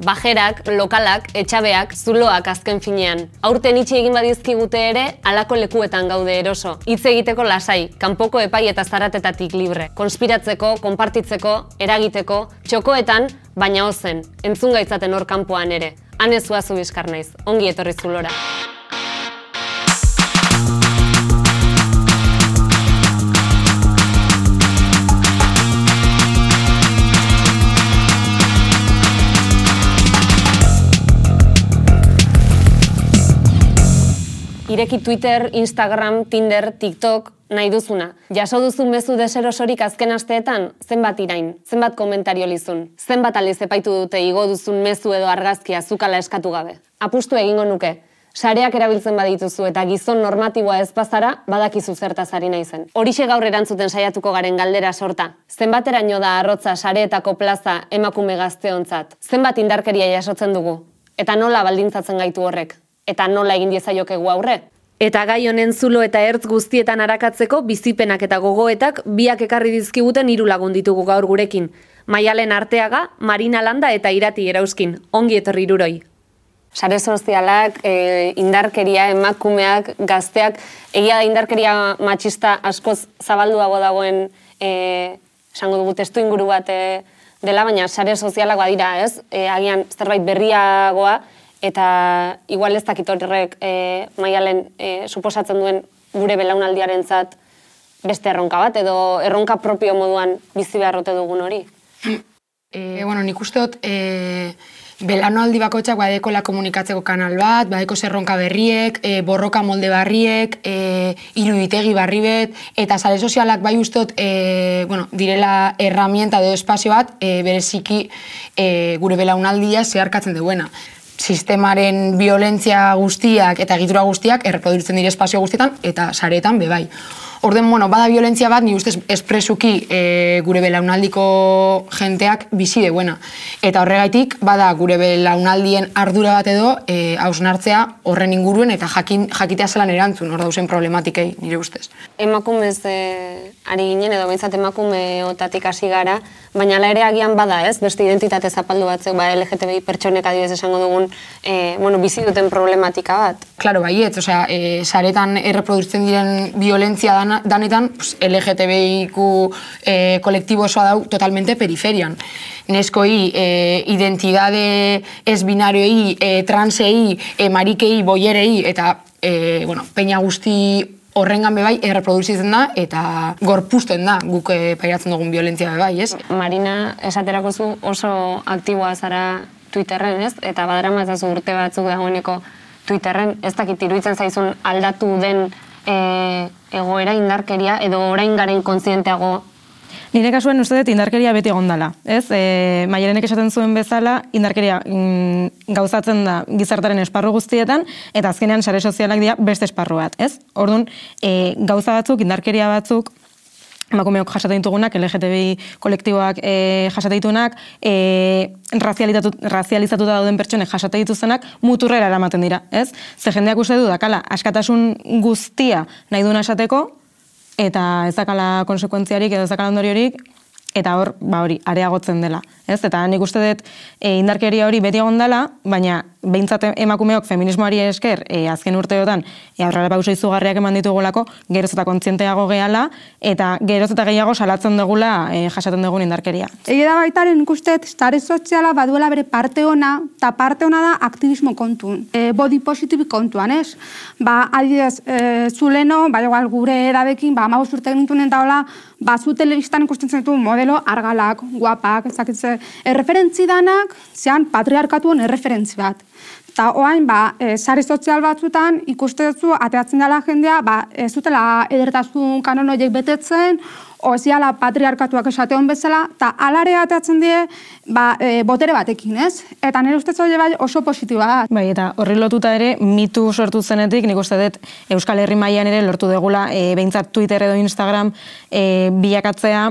Bajerak, lokalak, etxabeak, zuloak azken finean. Aurten itxi egin badizkigute ere, alako lekuetan gaude eroso. Hitz egiteko lasai, kanpoko epai eta zaratetatik libre. Konspiratzeko, konpartitzeko, eragiteko, txokoetan, baina ozen, entzun gaitzaten hor kanpoan ere. Zuazu bizkar naiz, ongi etorri zulora. Ireki Twitter, Instagram, Tinder, TikTok, nahi duzuna. Jaso duzu mezu deserosorik azken asteetan, zenbat irain, zenbat komentario lizun, zenbat aliz epaitu dute igo duzun mezu edo argazkia zukala eskatu gabe. Apustu egingo nuke, sareak erabiltzen badituzu eta gizon normatiboa ez bazara, badakizu zertaz ari naizen. Horixe gaur erantzuten saiatuko garen galdera sorta. Zenbateraino da arrotza sareetako plaza emakume gazteontzat? Zenbat indarkeria jasotzen dugu? Eta nola baldintzatzen gaitu horrek? Eta nola egin diezaiokegu aurre. Eta gai honen zulo eta ertz guztietan arakatzeko bizipenak eta gogoetak biak ekarri dizkiguten hiru lagun ditugu gaur gurekin. Maialen arteaga, Marina Landa eta Irati Erauskin. Ongi etorri iruroi. Sare sozialak, e, indarkeria, emakumeak, gazteak, egia da indarkeria matxista askoz zabalduago dagoen e, esango dugu testu inguru bat e, dela, baina sare sozialak badira, ez? E, agian zerbait berriagoa, eta igual ez dakit horrek e, maialen e, suposatzen duen gure belaunaldiaren zat beste erronka bat, edo erronka propio moduan bizi beharrote dugun hori. E, bueno, nik uste dut, e, belaunaldi bakoitzak badekola komunikatzeko kanal bat, badeko zerronka berriek, e, borroka molde barriek, e, iruditegi barri bet, eta sare sozialak bai ustot, e, bueno, direla herramienta edo espazio bat, e, bereziki e, gure belaunaldia zeharkatzen duena sistemaren violentzia guztiak eta egitura guztiak erreproduzitzen dire espazio guztietan eta saretan bebai. Orden, bueno, bada violentzia bat, ni ustez espresuki e, gure belaunaldiko jenteak bizi deuena. Eta horregaitik, bada gure belaunaldien ardura bat edo e, hausnartzea horren inguruen eta jakin, jakitea zelan erantzun, hor dauzen problematikei, nire ustez. Emakumez e, ari ginen, edo behintzat emakume otatik hasi gara, baina ala ere agian bada ez, beste identitate zapaldu batzuk, ba, LGTBI pertsonek adibidez esango dugun, e, bueno, bizi duten problematika bat. Claro, baiet, osea, e, saretan erreproduzitzen diren violentzia dan, danetan, pues, LGTBIQ e, kolektibo osoa dau totalmente periferian. Neskoi, e, identidade ez binarioi, e, transei, e, marikei, boierei, eta, e, bueno, peina guzti horrengan bebai erreproduzitzen da eta gorpusten da guk e, pairatzen dugun violentzia bebai, ez? Marina, esaterako zu oso aktiboa zara Twitterren, ez? Eta badara mazazu urte batzuk dagoeneko Twitterren, ez dakit iruditzen zaizun aldatu den e, egoera indarkeria edo orain garen kontzienteago Nire kasuen uste dut indarkeria beti egon dela. Ez? E, Maialenek esaten zuen bezala, indarkeria mm, gauzatzen da gizartaren esparru guztietan, eta azkenean sare sozialak dira beste esparru bat. Ez? Orduan, e, gauza batzuk, indarkeria batzuk, emakumeok jasaten ditugunak, LGTBI kolektiboak e, jasaten ditugunak, e, razializatuta dauden pertsonek jasaten dituztenak, muturrera eramaten dira. Ez? Ze jendeak uste du, dakala, askatasun guztia nahi duna esateko, eta ez dakala konsekuentziarik edo ez dakala ondoriorik, eta hor, ba hori, areagotzen dela. Ez? Eta nik uste dut e, indarkeria hori beti egon dela, baina behintzat emakumeok feminismoari esker e, azken urteotan e, aurrera pausa izugarriak eman ditugulako, geroz eta kontzienteago gehala, eta geroz eta gehiago salatzen dugula e, jasaten dugun indarkeria. Ege da baitaren ikustet, stare soziala baduela bere parte ona, eta parte ona da aktivismo kontun, e, body positive kontuan, ez? Ba, adidez, e, zuleno, bai igual gure edabekin, ba, amabuz urte gintunen daula, ba, zu telebistan ikusten zentu modelo argalak, guapak, ezakitze, erreferentzi danak, zean patriarkatuan erreferentzi bat. Eta oain, ba, e, sare sozial batzutan ikuste dutzu, ateatzen dela jendea, ba, ez dutela edertasun kanon horiek betetzen, oziala patriarkatuak esate hon bezala, eta alare ateatzen die, ba, e, botere batekin, ez? Eta nire ustez hori bai oso positiba da. Bai, eta horri lotuta ere, mitu sortu zenetik, nik uste dut Euskal Herri mailan ere lortu degula, e, behintzat Twitter edo Instagram e, bilakatzea,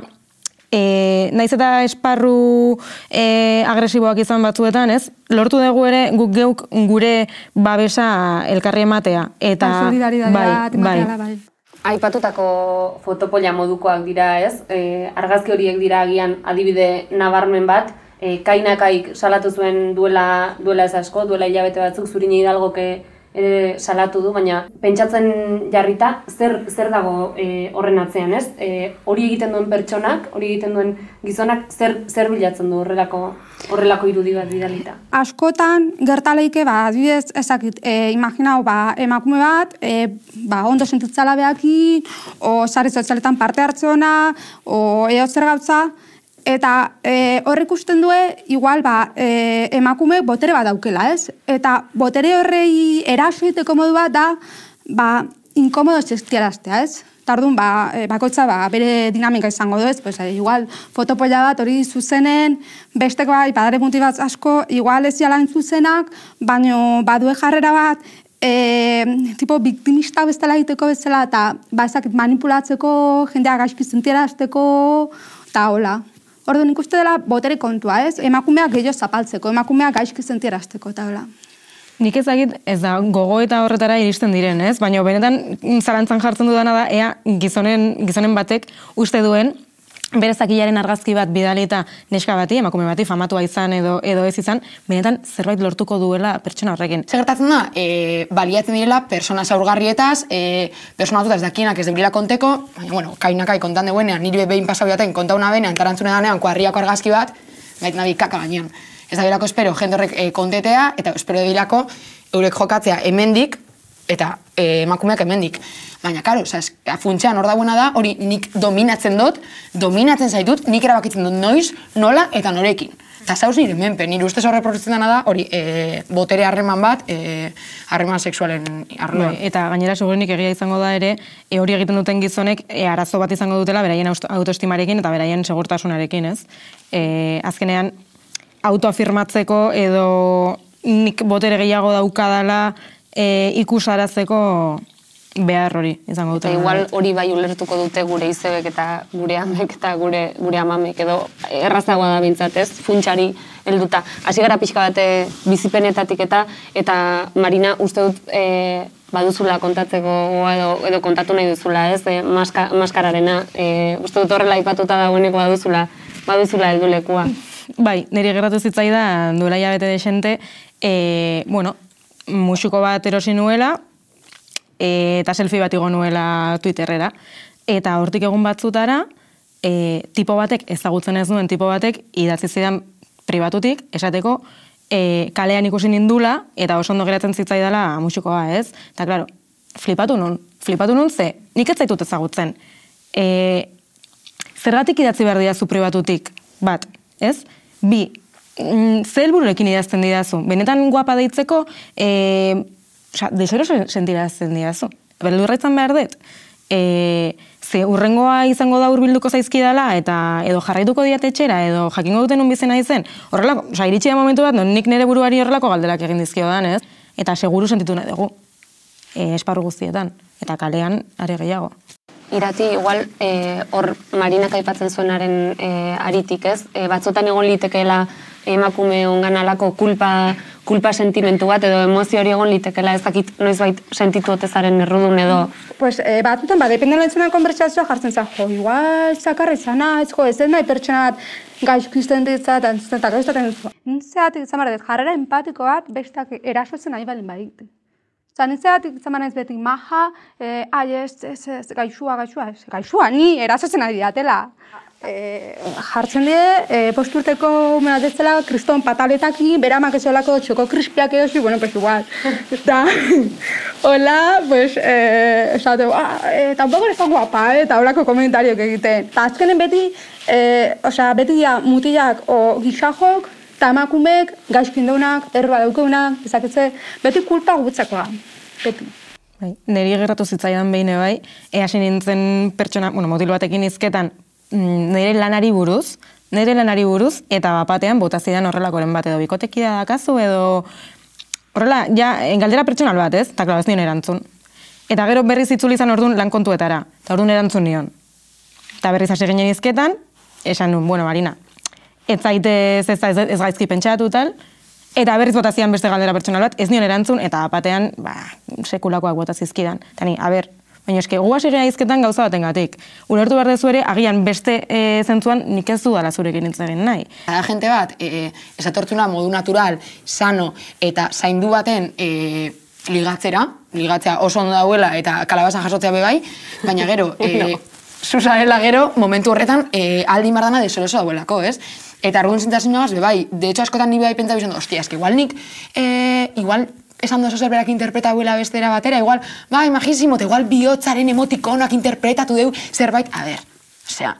E, naiz eta esparru e, agresiboak izan batzuetan, ez? Lortu dugu ere guk geuk gure babesa elkarri ematea. Eta, bai, bai. bai. Aipatutako fotopolla modukoak dira, ez? E, argazki horiek dira agian adibide nabarmen bat, e, kainakaik salatu zuen duela, duela ez asko, duela hilabete batzuk, zurin hidalgoke ere salatu du, baina pentsatzen jarrita, zer, zer dago e, horren atzean, ez? E, hori egiten duen pertsonak, hori egiten duen gizonak, zer, zer bilatzen du horrelako, horrelako irudi bat bidalita? Askotan, gertaleike, ba, adibidez, ezakit, e, imaginau, ba, emakume bat, e, ba, ondo sentitzala behakin, o sare sozialetan parte hartzeona, o eo zer gautza, Eta e, horrek ikusten du, igual, ba, e, emakume botere bat daukela, ez? Eta botere horrei eraso egiteko modu bat da, ba, inkomodo zestiaraztea, ez? Tardun, ba, e, bakotza, ba, bere dinamika izango du, ez? Pues, e, igual, fotopolla bat hori zuzenen, besteko bai, badare muti bat asko, igual ez jala zuzenak, baino, badue jarrera bat, e, tipo, biktimista bezala egiteko bezala, eta, ba, ezakit, manipulatzeko, jendea gaizki zentiarazteko, eta hola. Ordu nik uste dela botere kontua, ez? Emakumeak gehiago zapaltzeko, emakumeak gaizki zentierazteko, eta hola. Nik ezagit, ez da, gogo eta horretara iristen diren, ez? Baina benetan zalantzan jartzen dudana da, ea gizonen, gizonen batek uste duen, bere zakilaren argazki bat bidali eta neska bati, emakume bati, famatua izan edo edo ez izan, benetan zerbait lortuko duela pertsona horrekin. Segertatzen da, e, baliatzen direla persona zaurgarrietaz, e, persona ez dakienak ez debrila konteko, baina, bueno, kainakai kontan deguenean, nire behin pasau jaten, konta una benean, tarantzune danean, kuarriako argazki bat, gait nabi kaka gainean. Ez da bilako espero, jende horrek e, kontetea, eta espero bilako, eurek jokatzea hemendik, eta e, emakumeak hemendik. Baina, karo, zaz, funtzean hor dagoena da, hori nik dominatzen dut, dominatzen zaitut, nik erabakitzen dut noiz, nola eta norekin. Eta zauz nire menpe, nire ustez horre produzitzen dena da, hori, e, botere harreman bat, e, harreman sexualen arloan. Bai, eta gainera segurenik egia izango da ere, e, hori egiten duten gizonek, e, arazo bat izango dutela, beraien autoestimarekin eta beraien segurtasunarekin, ez? E, azkenean, autoafirmatzeko edo nik botere gehiago daukadala e, ikusarazeko behar hori izango dute. igual hori bai ulertuko dute gure izebek eta gure amek eta gure, gure amamek edo errazagoa da bintzat ez, funtsari helduta. Hasi gara pixka bate bizipenetatik eta eta Marina uste dut e, baduzula kontatzeko edo, edo kontatu nahi duzula ez, e, maska, maskararena. E, uste dut horrela ipatuta dagoeneko baduzula, baduzula heldulekua. Bai, niri gerratu zitzaidan duela jabete desente, e, bueno, musuko bat erosi nuela, eta selfie bat igo nuela Twitterrera. Eta hortik egun batzutara, e, tipo batek, ezagutzen ez duen tipo batek, idatzi zidan pribatutik, esateko, e, kalean ikusi nindula, eta oso ondo geratzen zitzaidala musukoa, ez? Eta, klaro, flipatu nun, flipatu nun ze, nik ez zaitut ezagutzen. E, zergatik idatzi behar dira zu pribatutik, bat, ez? Bi, ze helbururekin idazten didazu? Benetan guapa deitzeko, e, Osa, desero sentirazten diazu. Beldurretzen behar dut. E, ze urrengoa izango da urbilduko zaizkidala eta edo jarraituko diatetxera edo jakingo duten unbizena izen. Horrelako, osa, iritsi da momentu bat, non nik nire buruari horrelako galderak egin dizkio dan, ez? Eta seguru sentitu nahi dugu. E, esparru guztietan. Eta kalean, are gehiago. Irati, igual, e, hor marinak aipatzen zuenaren e, aritik, ez? E, batzotan egon litekeela emakume ongan alako kulpa, kulpa sentimentu bat edo emozio hori egon litekela ezakit noizbait sentitu otezaren errudun edo. Pues eh, batzutan, ba, dependen lentzuna konbertsazioa jartzen zen, jo, igual, zakarra izana, ez jo, ez den nahi pertsona bat gaizko izten ditza, eta entzuten, eta gaiztaten dut. Nintzeatik izan barret, jarrera empatiko bat bestak erasotzen nahi balen badit. Osa, nintzeatik izan barret beti maha, eh, ai, ez, ez, ez, gaixua, gaixua, ez, gaixua, ni erasotzen nahi diatela e, jartzen die, e, posturteko umenatetzela kriston pataletaki, beramak ezolako txoko krispiak edo bueno, pues igual. Eta, hola, pues, e, esate, ah, e, tampoco eres tan guapa, eh, eta holako komentariok egiten. Eta azkenen beti, e, osea, beti dia mutilak o gixajok, eta emakumeek, gaizkin deunak, erroa daukeunak, ezaketze, beti kulpa gutzakoa, beti. Bai, neri gerratu zitzaidan behin bai, ea nintzen pertsona, bueno, motil batekin izketan, nire lanari buruz, nire lanari buruz, eta bapatean bota zidan horrelakoren bat, edo bikoteki da dakazu, edo horrela, ja, engaldera pertsonal bat, ez? Eta ez nion erantzun. Eta gero berriz itzuli izan orduan lan kontuetara, eta orduan erantzun nion. Eta berriz hasi ginen izketan, esan nun, bueno, Marina, ez zaitez ez, ez, ez gaizki pentsatu tal, eta berriz bota beste galdera pertsonal bat, ez nion erantzun, eta bapatean, ba, sekulakoak bota zizkidan. Ni, a ber, Baina eske, guaz ere aizketan gauza batengatik. Ulertu behar dezu ere, agian beste e, zentzuan nik ez du dala zurekin nintzen nahi. Da gente bat, e, esatortzuna modu natural, sano eta zaindu baten e, ligatzera, ligatzea oso ondo dauela eta kalabaza jasotzea bebai, baina gero, e, zuzarela gero, momentu horretan, e, aldi mardana deseroso dauelako, ez? Eta argun zintasunagaz, bebai, de hecho askotan ni bebai pentsa bizon, ostia, eski igual nik, e, igual esan dozo zerberak interpreta huela bestera batera, igual, magisimo, eta igual bihotzaren emotikonak interpretatu deu zerbait, a ber, osea,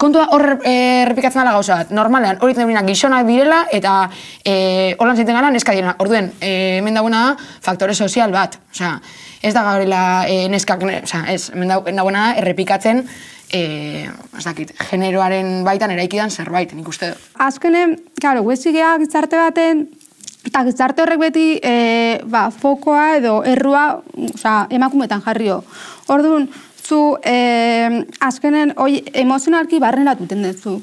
kontua hor e, errepikatzen dela gauza bat, normalean, hori denak gizonak direla, eta e, holan zinten gara, neska direna, orduen, e, hemen dagoena da, faktore sozial bat, osea, ez da gaurela e, neskak, ne, osea, ez, hemen dagoena da, errepikatzen, e, ez dakit, generoaren baitan eraikidan zerbait, nik uste. Azkenen, claro, huesigea gizarte baten, eta gizarte horrek beti e, ba, fokoa edo errua oza, emakumetan jarrio. Orduan, zu e, azkenen oi, emozionalki barrenatu tendezu.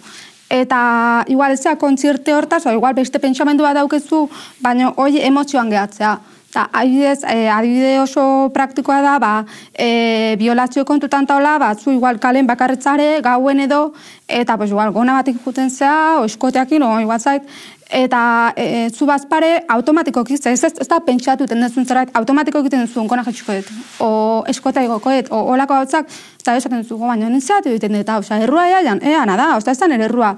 Eta igual ez kontzirte hortaz, o igual beste pentsamendu bat daukezu, baina hoi emozioan gehatzea. Eta adibidez, e, adibide oso praktikoa da, ba, e, violazio kontutan taula, ba, zu igual kalen bakarretzare, gauen edo, eta pues, igual gona batik juten zea, o eskoteakin, o igual zait, eta e, zu bazpare automatikoki, ez, ez, ez da pentsatu tendenzun zerbait, automatiko egiten duzu gona jetxukoet, o eskota igokoet, o olako hautzak, eta esaten duzu, baina nintzeatu egiten dut, oza, errua ea, jan, ea, nada, oza, ez da nire errua.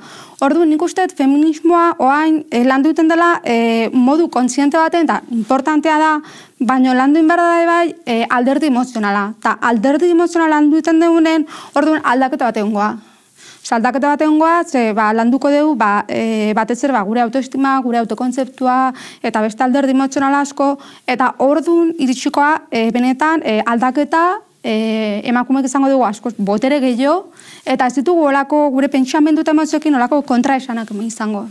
Ordu nik uste feminismoa oain e, landu duten dela e, modu kontziente baten, eta importantea da, baina landu inbarra da bai e, alderdi emozionala. Eta alderdi emozionala landu duten dugunen, orduan aldaketa bat egongoa. Saldaketa bat egongoa, ze ba, landuko dugu ba, e, batez ere ba, gure autoestima, gure autokontzeptua, eta beste alderdi emozionala asko, eta ordun iritsikoa e, benetan e, aldaketa e, emakumeek izango dugu asko botere gehiago, eta ez ditugu olako gure pentsamendu eta emozioekin olako kontraesanak izango.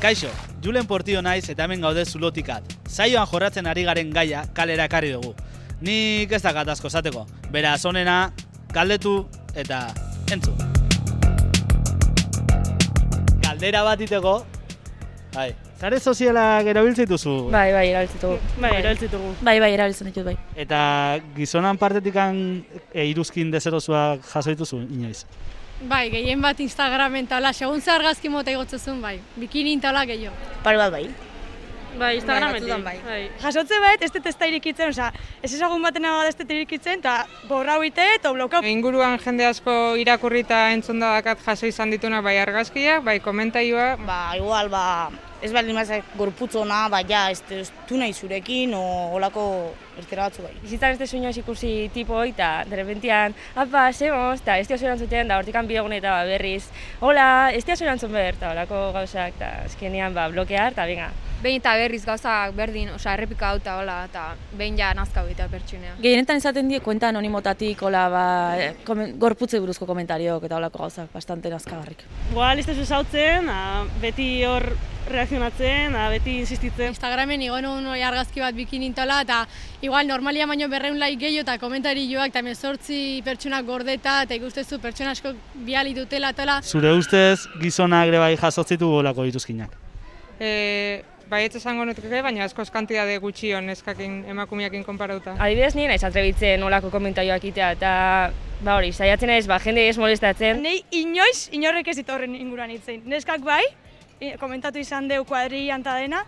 Kaixo, Julen Portio naiz eta hemen gaude zulotikat. Zaioan jorratzen ari garen gaia kalera ekarri dugu. Nik ez dakat asko zateko. Beraz, onena, galdetu eta entzu. Galdera bat iteko, bai, zare sozialak erabiltzen duzu? Bai, bai, erabiltzen dugu. Bai, erabiltzen dugu. Bai, bai, erabiltzen ditut, bai. Eta gizonan partetikan e, iruzkin dezerozua jaso dituzu, inoiz? Bai, gehien bat Instagramen tala, segun zer argazki mota igotzezun, bai. Bikini tala gehiago. Pare bat, bai. Bai, Instagrametik. bai. bai. Jasotze bat, ez dut ez da irikitzen, oza, ez ezagun baten da ez dut irikitzen, eta borra huite eta blokau. Inguruan jende asko irakurrita entzun da dakat jaso izan dituna bai argazkiak, bai komentaioa. Ba, igual, ba, ez baldin mazak gorputzona, ba, ja, ez, ez du nahi zurekin, o olako ertera batzu bai. Bizitzan ez desu inoiz ikusi tipo eta derrepentian, apa, semos, eta ez diozu erantzuten, da hortikan bidegun eta ba, berriz, hola, ez diozu erantzun behar, eta olako gauzak, eta azkenean ba, blokear, eta venga. Behin eta berriz gauzak berdin, osea, errepika hau eta hola, eta behin ja nazka eta pertsunea. Gehienetan izaten die kuenta anonimotatik, hola, ba, komen, gorputze buruzko komentariok eta holako gauzak, bastante nazkagarrik. Igual ez dezu sautzen, beti hor reakzionatzen, beti insistitzen. Instagramen igon un argazki bat bikinintala eta igual normalia baino berreun laik gehiago eta komentari joak eta mezortzi pertsonak gordeta eta ikustezu pertsona asko biali dutela tala. Zure ustez gizonak ere bai jasotzitu golako dituzkinak? E, Baietz esango nutuke, baina askoz kantitate gutxi hon eskakin emakumiakin konparauta. Adibidez nien naiz atrebitzen olako komentarioak itea eta ba hori, saiatzen ez, ba jende ez molestatzen. Nei inoiz inorrek ez horren inguruan hitzein. Neskak bai, komentatu izan deu kuadrian ta dena,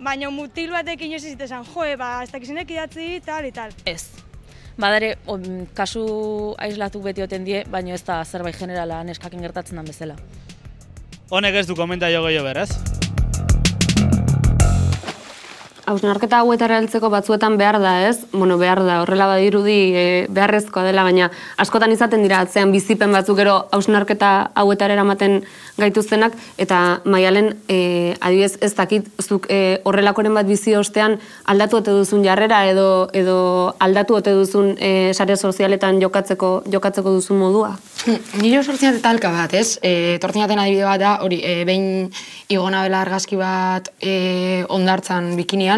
baina mutil batek inoiz ez esan, joe, ba, ez dakizenek idatzi, tal, tal. Ez. Badare, kasu aislatu beti oten die, baina ez da zerbait generala neskakin gertatzen den bezala. Honek ez du komentario gehiago beraz? Hausnarketa hauetara heltzeko batzuetan behar da, ez? Bueno, behar da, horrela badirudi e, beharrezkoa dela, baina askotan izaten dira atzean bizipen batzuk gero hausnarketa hauetara eramaten gaituztenak, eta maialen e, adibidez ez dakit zuk e, horrelakoren bat bizi ostean aldatu ote duzun jarrera edo edo aldatu ote duzun e, sare sozialetan jokatzeko jokatzeko duzun modua? Nire sortziat eta alka bat, ez? E, tortinaten adibide bat da, hori, e, behin igona bela argazki bat e, ondartzan bikinian,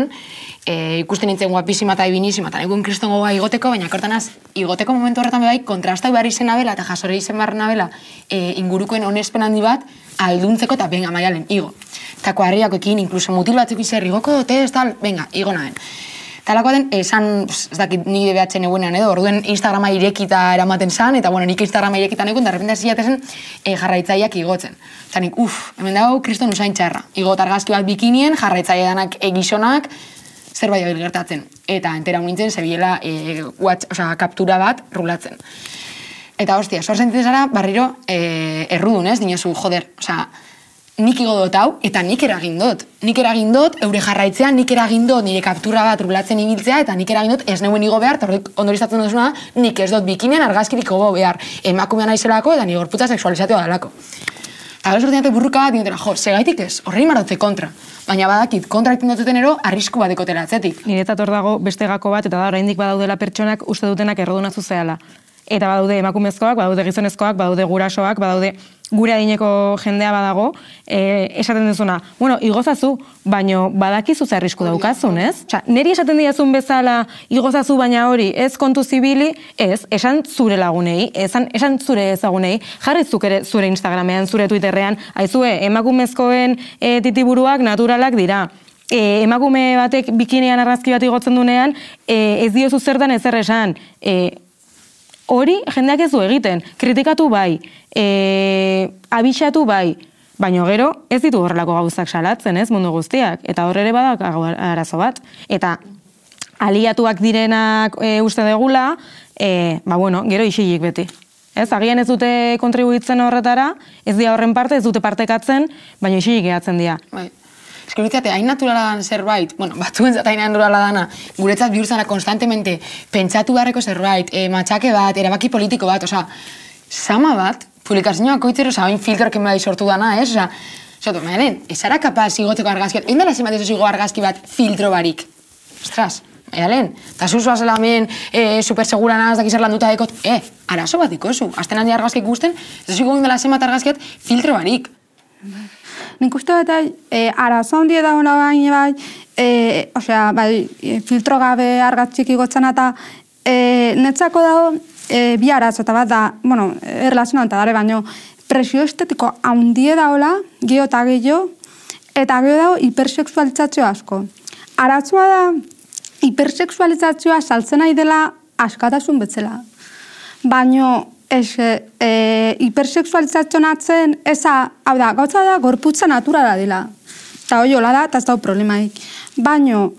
e, ikusten nintzen guapisima eta ibinisima, eta egun kriston goga igoteko, baina kortanaz, igoteko momentu horretan behar kontrasta behar izena bela eta jasore izen behar nabela e, ingurukoen onespen handi bat, alduntzeko eta benga maialen, igo. Eta kuadriakoekin, inkluso mutil batzuk izer, igoko dote, ez tal, benga, igo nahen. Talako den, esan, ez dakit, ni DBH egunean edo, orduen Instagrama irekita eramaten san, eta bueno, nik Instagrama irekita egun, da repente ziatezen e, jarraitzaileak igotzen. Eta nik, uf, hemen dago, kriston usain txarra. Igot argazki bat bikinien, jarraitzaile danak egizonak, zerbait hori gertatzen. Eta entera nintzen, zebiela e, watch, osea, kaptura bat rulatzen. Eta hostia, sor sentitzen zara, barriro, e, errudun, ez? Dinozu, joder, osea, nik igo dut hau, eta nik eragin dut. Nik eragin dut, eure jarraitzea, nik eragin dut nire kaptura bat rulatzen ibiltzea, eta nik eragin dut ez neuen igo behar, eta ondorizatzen duzuna, nik ez dut bikinean argazkirik igo behar. Emakumea naizelako, eta nire gorputza seksualizatua dalako. Gero sortzen burruka bat, dinotera, jo, segaitik ez, horrein marotze kontra. Baina badakit, kontra egiten duten ero, arrisku bat ekotera atzetik. Niretzat hor dago beste gako bat, eta da oraindik badaudela pertsonak uste dutenak erroduna zuzeala. Eta badaude emakumezkoak, badaude gizonezkoak, badaude gurasoak, badaude gure adineko jendea badago, e, esaten duzuna, bueno, igozazu, baino badakizu ze arrisku daukazun, ez? Osea, neri esaten diazun bezala igozazu baina hori, ez kontu zibili, ez, esan zure lagunei, esan, esan zure ezagunei, jarri zuk ere zure Instagramean, zure Twitterrean, aizue, emakumezkoen e, titiburuak naturalak dira. E, emakume batek bikinean argazki bat igotzen dunean, e, ez diozu zertan ezer esan. E, hori jendeak ez du egiten. Kritikatu bai, e, abixatu bai, baina gero ez ditu horrelako gauzak salatzen, ez, mundu guztiak. Eta hor ere badak arazo bat. Eta aliatuak direnak e, uste degula, e, ba bueno, gero isilik beti. Ez, agian ez dute kontribuitzen horretara, ez dia horren parte, ez dute partekatzen, baina isilik gehatzen dira. Bai. Eskribitzate, hain naturala dan zerbait, bueno, batzuen hain naturala dana, guretzat bihurtzana konstantemente pentsatu beharreko zerbait, e, matxake bat, erabaki politiko bat, osea, sama bat, publikazioa koitzero, oza, hain filtroak emai sortu dana, ez? Osa, osa, tu, maren, ez ara kapaz igoteko argazki bat, indela zenbat ez igo argazki bat filtro barik. Ostras, Ea lehen, eta zuzua zela hemen e, supersegura naz dakizer landuta dekot, e, arazo bat ikozu, azten handi argazki ikusten, ez ziko dela zenbat argazkiat filtro barik. Nik uste bat, e, arazo handi da hona bain, bai, e, osea, bai, filtro gabe argazkik igotzen eta e, netzako dago, e, bi arazo, eta bat da, bueno, erlazioan eta dare baino, presio estetiko handie daola, geho eta gehiago, eta geho dago hipersexualizazio asko. Arazoa da, hipersexualizazioa saltzen nahi dela askatasun betzela. Baino, ez, e, hipersexualizazioan atzen, eza, hau da, gauza da, gorputza naturala dela. Eta hoi hola da, eta ez da problemaik. Baino,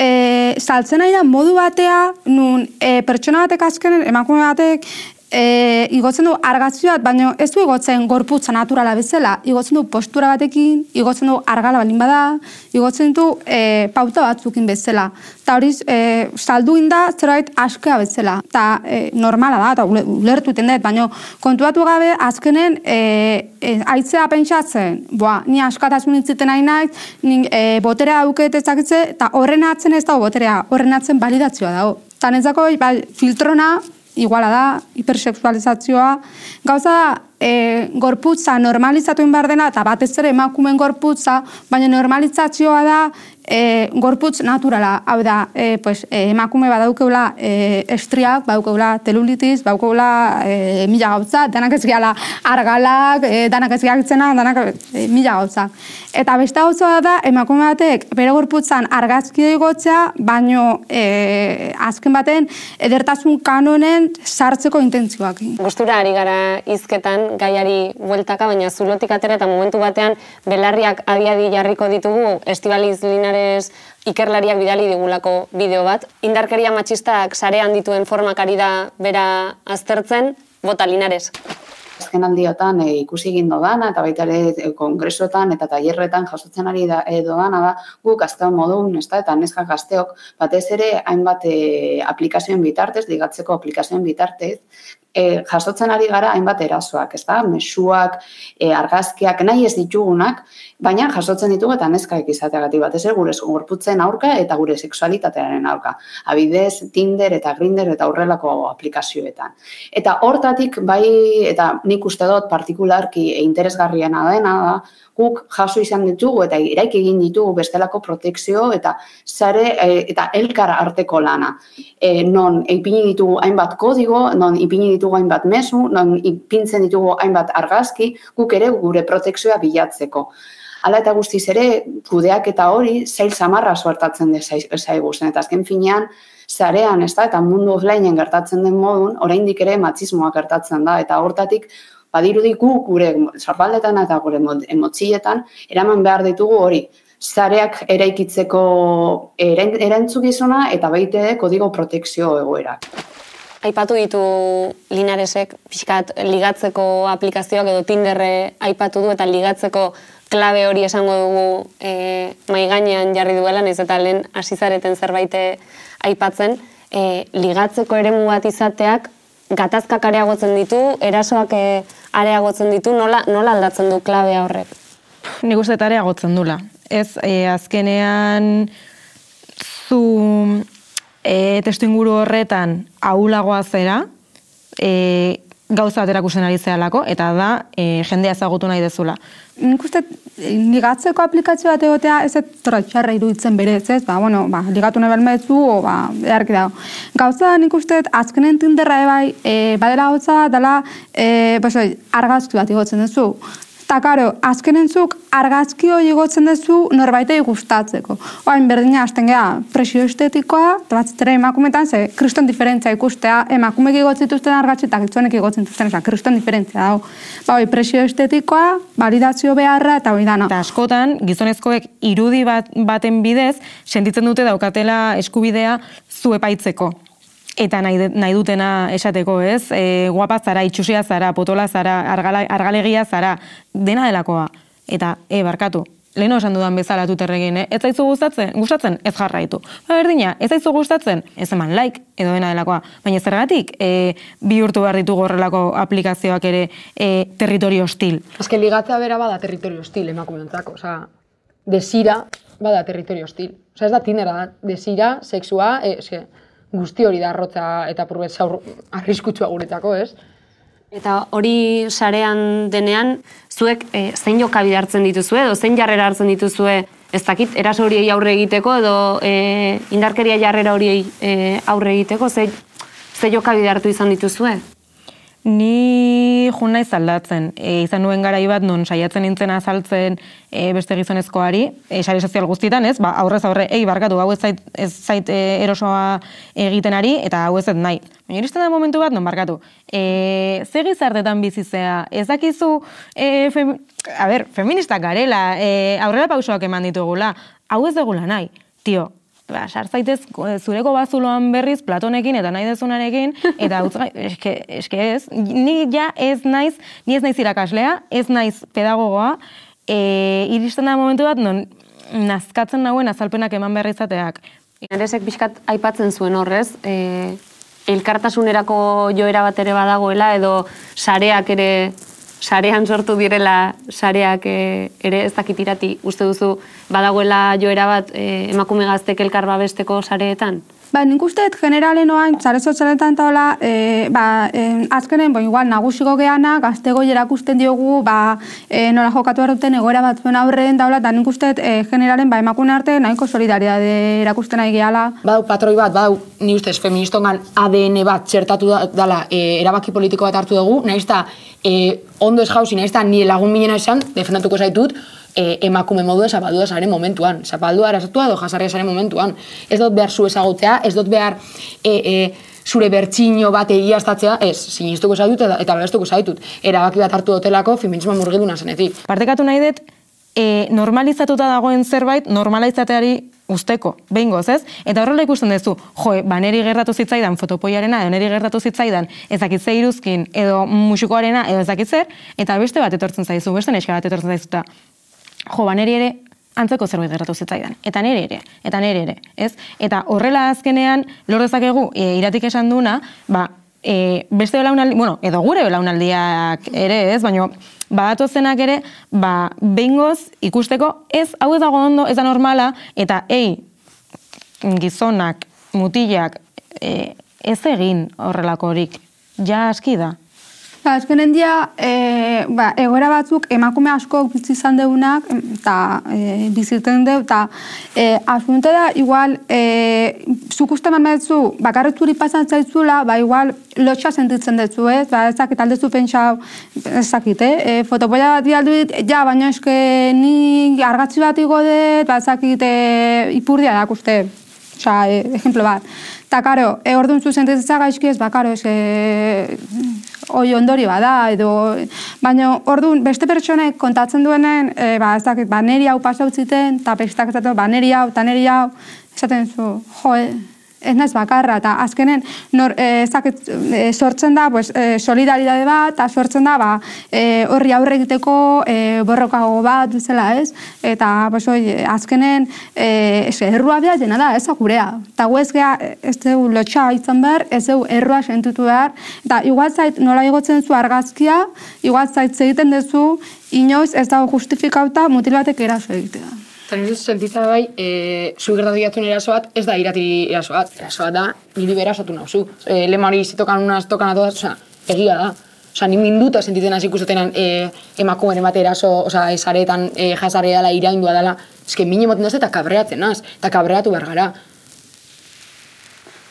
e, saltzen nahi da modu batea, nun e, pertsona batek azken, emakume batek, e, igotzen du argazki bat, baina ez du igotzen gorputza naturala bezala, igotzen du postura batekin, igotzen du argala balin bada, igotzen du e, pauta batzukin bezala. Eta hori e, saldu inda zerbait askea bezala. Eta e, normala da, eta ulertu iten dut, baina kontuatu gabe azkenen e, e, aitzea pentsatzen, boa, ni askatasun itziten nahi naiz, ni e, boterea auket ezakitze, eta horren atzen ez dago boterea, horren atzen validazioa dago. Eta netzako, ba, filtrona, iguala da, hipersexualizazioa. Gauza e, gorputza normalizatu behar dena, eta batez ere emakumen gorputza, baina normalizazioa da e, gorputz naturala. Hau da, e, pues, e, emakume badaukeula e, estriak, badaukeula telulitis, badaukeula e, mila gauza, denak ez gehala argalak, e, denak ez gehala denak e, mila gauza. Eta beste gauza da, emakume batek bere gorputzan argazki egotzea, baino e, azken baten edertasun kanonen sartzeko intentzioak. Gustura ari gara izketan, gaiari bueltaka, baina zulotik atera eta momentu batean belarriak adiadi jarriko ditugu Estibaliz Linares ikerlariak bidali digulako bideo bat. Indarkeria matxistak sarean dituen formakari da bera aztertzen, bota Linares. Azken aldiotan e, ikusi egin dodana eta baita ere e, kongresotan eta tailerretan jasotzen ari da e, dodana da guk azteon modun, ez eta neska gazteok batez ere hainbat e, aplikazioen bitartez, ligatzeko aplikazioen bitartez, e, jasotzen ari gara hainbat erasoak, ez da? Mesuak, e, argazkiak, nahi ez ditugunak, baina jasotzen ditugu eta neskak izateagatik bat, ez gure gorputzen aurka eta gure sexualitatearen aurka. Abidez, Tinder eta Grinder eta aurrelako aplikazioetan. Eta hortatik bai, eta nik uste dut partikularki interesgarriena dena da, guk jaso izan ditugu eta iraik egin ditugu bestelako protekzio eta sare e, eta elkar arteko lana. E, non ipini ditugu hainbat kodigo, non ipini ditugu hainbat mesu, non ipintzen ditugu hainbat argazki, guk ere gure protekzioa bilatzeko. Hala eta guztiz ere, kudeak eta hori, zail samarra suertatzen zaigu zen, eta azken finean, zarean, ez da, eta mundu offlineen gertatzen den modun, oraindik ere matxismoa gertatzen da, eta hortatik, badirudi gu gure zarbaldetan eta gure emotzietan, eraman behar ditugu hori, zareak eraikitzeko erantzukizuna eta baite kodigo protekzio egoerak. Aipatu ditu Linaresek pixkat ligatzeko aplikazioak edo Tinderre aipatu du eta ligatzeko klabe hori esango dugu e, mai gainean jarri duela, naiz eta lehen hasizareten zerbait aipatzen, e, ligatzeko eremu bat izateak gatazkak areagotzen ditu, erasoak e, areagotzen ditu, nola, nola aldatzen du klabea horrek? Nik uste areagotzen dula. Ez, e, azkenean zu e, testu inguru horretan aulagoa zera, e, gauza bat erakusten ari zehalako, eta da e, jendea ezagutu nahi dezula. Nik uste, ligatzeko aplikazio bat egotea ez ez trotxarra iruditzen berez, ez? Ba, bueno, ba, ligatu nahi behar o, ba, edarki dago. Gauza nik uste, azkenen tinderra ebai, e, badela gauza, dela, e, baso, argazki bat igotzen duzu. Eta, karo, azken entzuk argazki hori egotzen duzu norbaitei gustatzeko. Oain, berdina, azten geha, presio estetikoa, eta bat emakumetan, ze, kriston diferentzia ikustea, emakumek egotzen dituzten argazki eta gitzuenek egotzen dituzten, eza, kriston diferentzia dago. Ba, oi, presio estetikoa, validazio beharra, eta hori dana. Eta askotan, gizonezkoek irudi bat, baten bidez, sentitzen dute daukatela eskubidea zuepaitzeko eta nahi, nahi dutena esateko, ez? E, guapa zara, itxusia zara, potola zara, argala, argalegia zara, dena delakoa. Eta, e, barkatu, leheno esan dudan bezala tuterregin, eh? ez zaizu gustatzen, gustatzen, ez jarraitu. Ba, berdina, ez zaizu gustatzen, ez eman like, edo dena delakoa. Baina zergatik, e, bi urtu behar ditu gorrelako aplikazioak ere e, territorio hostil. Ez ligatzea bera bada territorio hostil emakumentzako, oza, desira bada territorio hostil. Oza, ez da tindera da, desira, sexua, e, eske, guzti hori darrotza eta purbet zaur arriskutsua guretako, ez? Eta hori sarean denean, zuek e, zein jokabide hartzen dituzue, edo zein jarrera hartzen dituzue, ez dakit, eraso horiei aurre egiteko, edo e, indarkeria jarrera horiei e, aurre egiteko, ze, ze jokabide hartu izan dituzue? Ni jun naiz aldatzen. E, izan nuen garai bat non saiatzen nintzen azaltzen e, beste gizonezkoari, e, sare sozial guztietan, ez? Ba, aurrez aurre, ei, barkatu, hau ez zait, ez zait e, erosoa egiten ari, eta hau ez nahi. Baina iristen da momentu bat, non barkatu. E, ze gizartetan bizizea, ez dakizu, e, fem, a ber, feministak garela, e, aurrera pausoak eman ditugula, hau ez degula nahi. Tio, ba, sartzaitez zureko bazuloan berriz Platonekin eta nahi dezunarekin, eta utz, eske, eske ez, ni ja ez naiz, ni ez naiz irakaslea, ez naiz pedagogoa, e, iristen da momentu bat, non, nazkatzen nagoen azalpenak eman behar izateak. Ineresek pixkat aipatzen zuen horrez, e, elkartasunerako joera bat ere badagoela, edo sareak ere sarean sortu direla sareak e, ere ez dakitirati uste duzu badagoela joera bat e, emakume gaztek elkar babesteko sareetan? Ba, nik uste generalen oain, zare sozialetan eta hola, e, ba, e, azkenen, bo, igual, nagusiko geana, gaztego jerakusten diogu, ba, e, nola jokatu duten egoera bat zuen aurren daula, eta nik uste e, generalen, ba, emakune arte, nahiko solidaridade erakusten nahi gehala. Badau, patroi bat, badau, ni ustez, feministongan ADN bat txertatu dala, e, erabaki politiko bat hartu dugu, nahiz e, ondo ez jauzi, nahiz ni lagun minena esan, defendatuko zaitut, e, emakume modu zapaldua zaren momentuan. Zapaldua erazatua edo jasarria zaren momentuan. Ez dut behar zu ezagutzea, ez dut behar e, e, zure bertxino bat egiaztatzea, ez, sinistuko zaitut eta, eta bebestuko zaitut. Erabaki bat hartu dotelako feminismo murgiduna zenetik. Partekatu nahi dut, e, normalizatuta dagoen zerbait normalizateari usteko, behin ez? Eta horrela ikusten duzu, jo, ba, neri gertatu zitzaidan fotopoiarena, edo neri gertatu zitzaidan ezakitze iruzkin, edo musikoarena, edo ezakitzer, eta beste bat etortzen zaizu, beste neska bat etortzen zaizuta jo, ba, ere antzeko zerbait gertatu zitzaidan. Eta nere ere, eta nere ere, ez? Eta horrela azkenean, lor dezakegu, e, iratik esan duna, ba, e, beste belaunaldi, bueno, edo gure belaunaldiak ere, ez? Baina, badatu zenak ere, ba, behingoz ikusteko, ez, hau ez dago ondo, ez da normala, eta, ei, gizonak, mutilak, e, ez egin horrelakorik, ja aski da. Ba, azkenen dia, e, ba, egoera batzuk emakume asko bizi izan deunak, eta e, biziten deu, eta e, asunte da, igual, e, zuk uste mametzu, bakarretzuri pasan zaitzula, ba, igual, lotxa sentitzen dutzu, ez? Ba, ezakit, aldezu pentsau, ezakit, eh? E, fotopoia bat dialdu dit, ja, baina eske ni argatzi bat igo dut, ba, ezakit, e, ipurdia da, uste, Osa, e, ejemplo bat. Ta, karo, e, orduan zu sentitzen gaizki ez, ba, karo, eske, oi ondori bada, edo, baina orduan beste pertsonek kontatzen duenen, e, ba, ez dakit, ba, neri hau pasau ziten, eta bestak ez ba, neri hau, eta neri hau, esaten zu, jo, e, ez naiz bakarra, eta azkenen nor, e, zaket, e, sortzen da pues, e, solidaridade bat, eta sortzen da ba, e, horri aurre egiteko e, borrokago bat zela ez, eta pues, oi, azkenen e, ez, errua behar dena da, ez akurea. Eta ez gea, ez dugu lotxa izan behar, ez dugu errua sentutu behar, eta igual zait nola igotzen zu argazkia, igual zait egiten duzu, inoiz ez dago justifikauta mutil batek eraso egitea. Eta nire sentitza bai, e, zu gertatu eraso bat, ez da iratiri eraso bat. Eraso bat da, niri bera esatu nauzu. E, Lemari zitokan unaz, tokan atoaz, oza, egia da. Osa, ni minduta sentitzen hasi ikustenan e, emakumeren bat eraso, oza, esaretan e, jasare dela, iraindua dela. Ez que mine moten eta kabreatzen naz, eta kabreatu behar gara.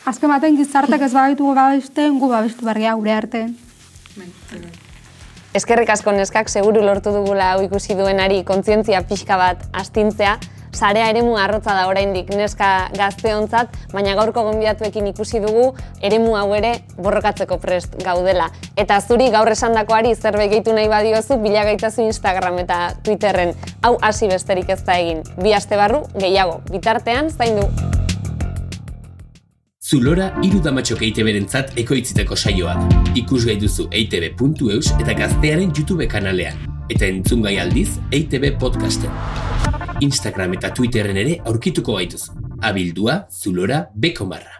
Azken baten gizartek ez bagaitu babesten, gu babestu bergia gure arte. Eskerrik asko neskak seguru lortu dugula hau ikusi duenari kontzientzia pixka bat astintzea, sarea eremu arrotza da oraindik neska gazteontzat, baina gaurko gonbidatuekin ikusi dugu eremu hau ere borrokatzeko prest gaudela. Eta zuri gaur esandakoari zerbait gehitu nahi badiozu bilagaitazu Instagram eta Twitterren hau hasi besterik ez da egin. Bi aste barru gehiago. Bitartean zaindu. Zulora irudamatxok EITB berentzat ekoitziteko saioa. Ikus gai duzu eitb.eus eta gaztearen YouTube kanalean. Eta entzun gai aldiz EITB podcasten. Instagram eta Twitterren ere aurkituko gaituz. Abildua Zulora Bekomarra.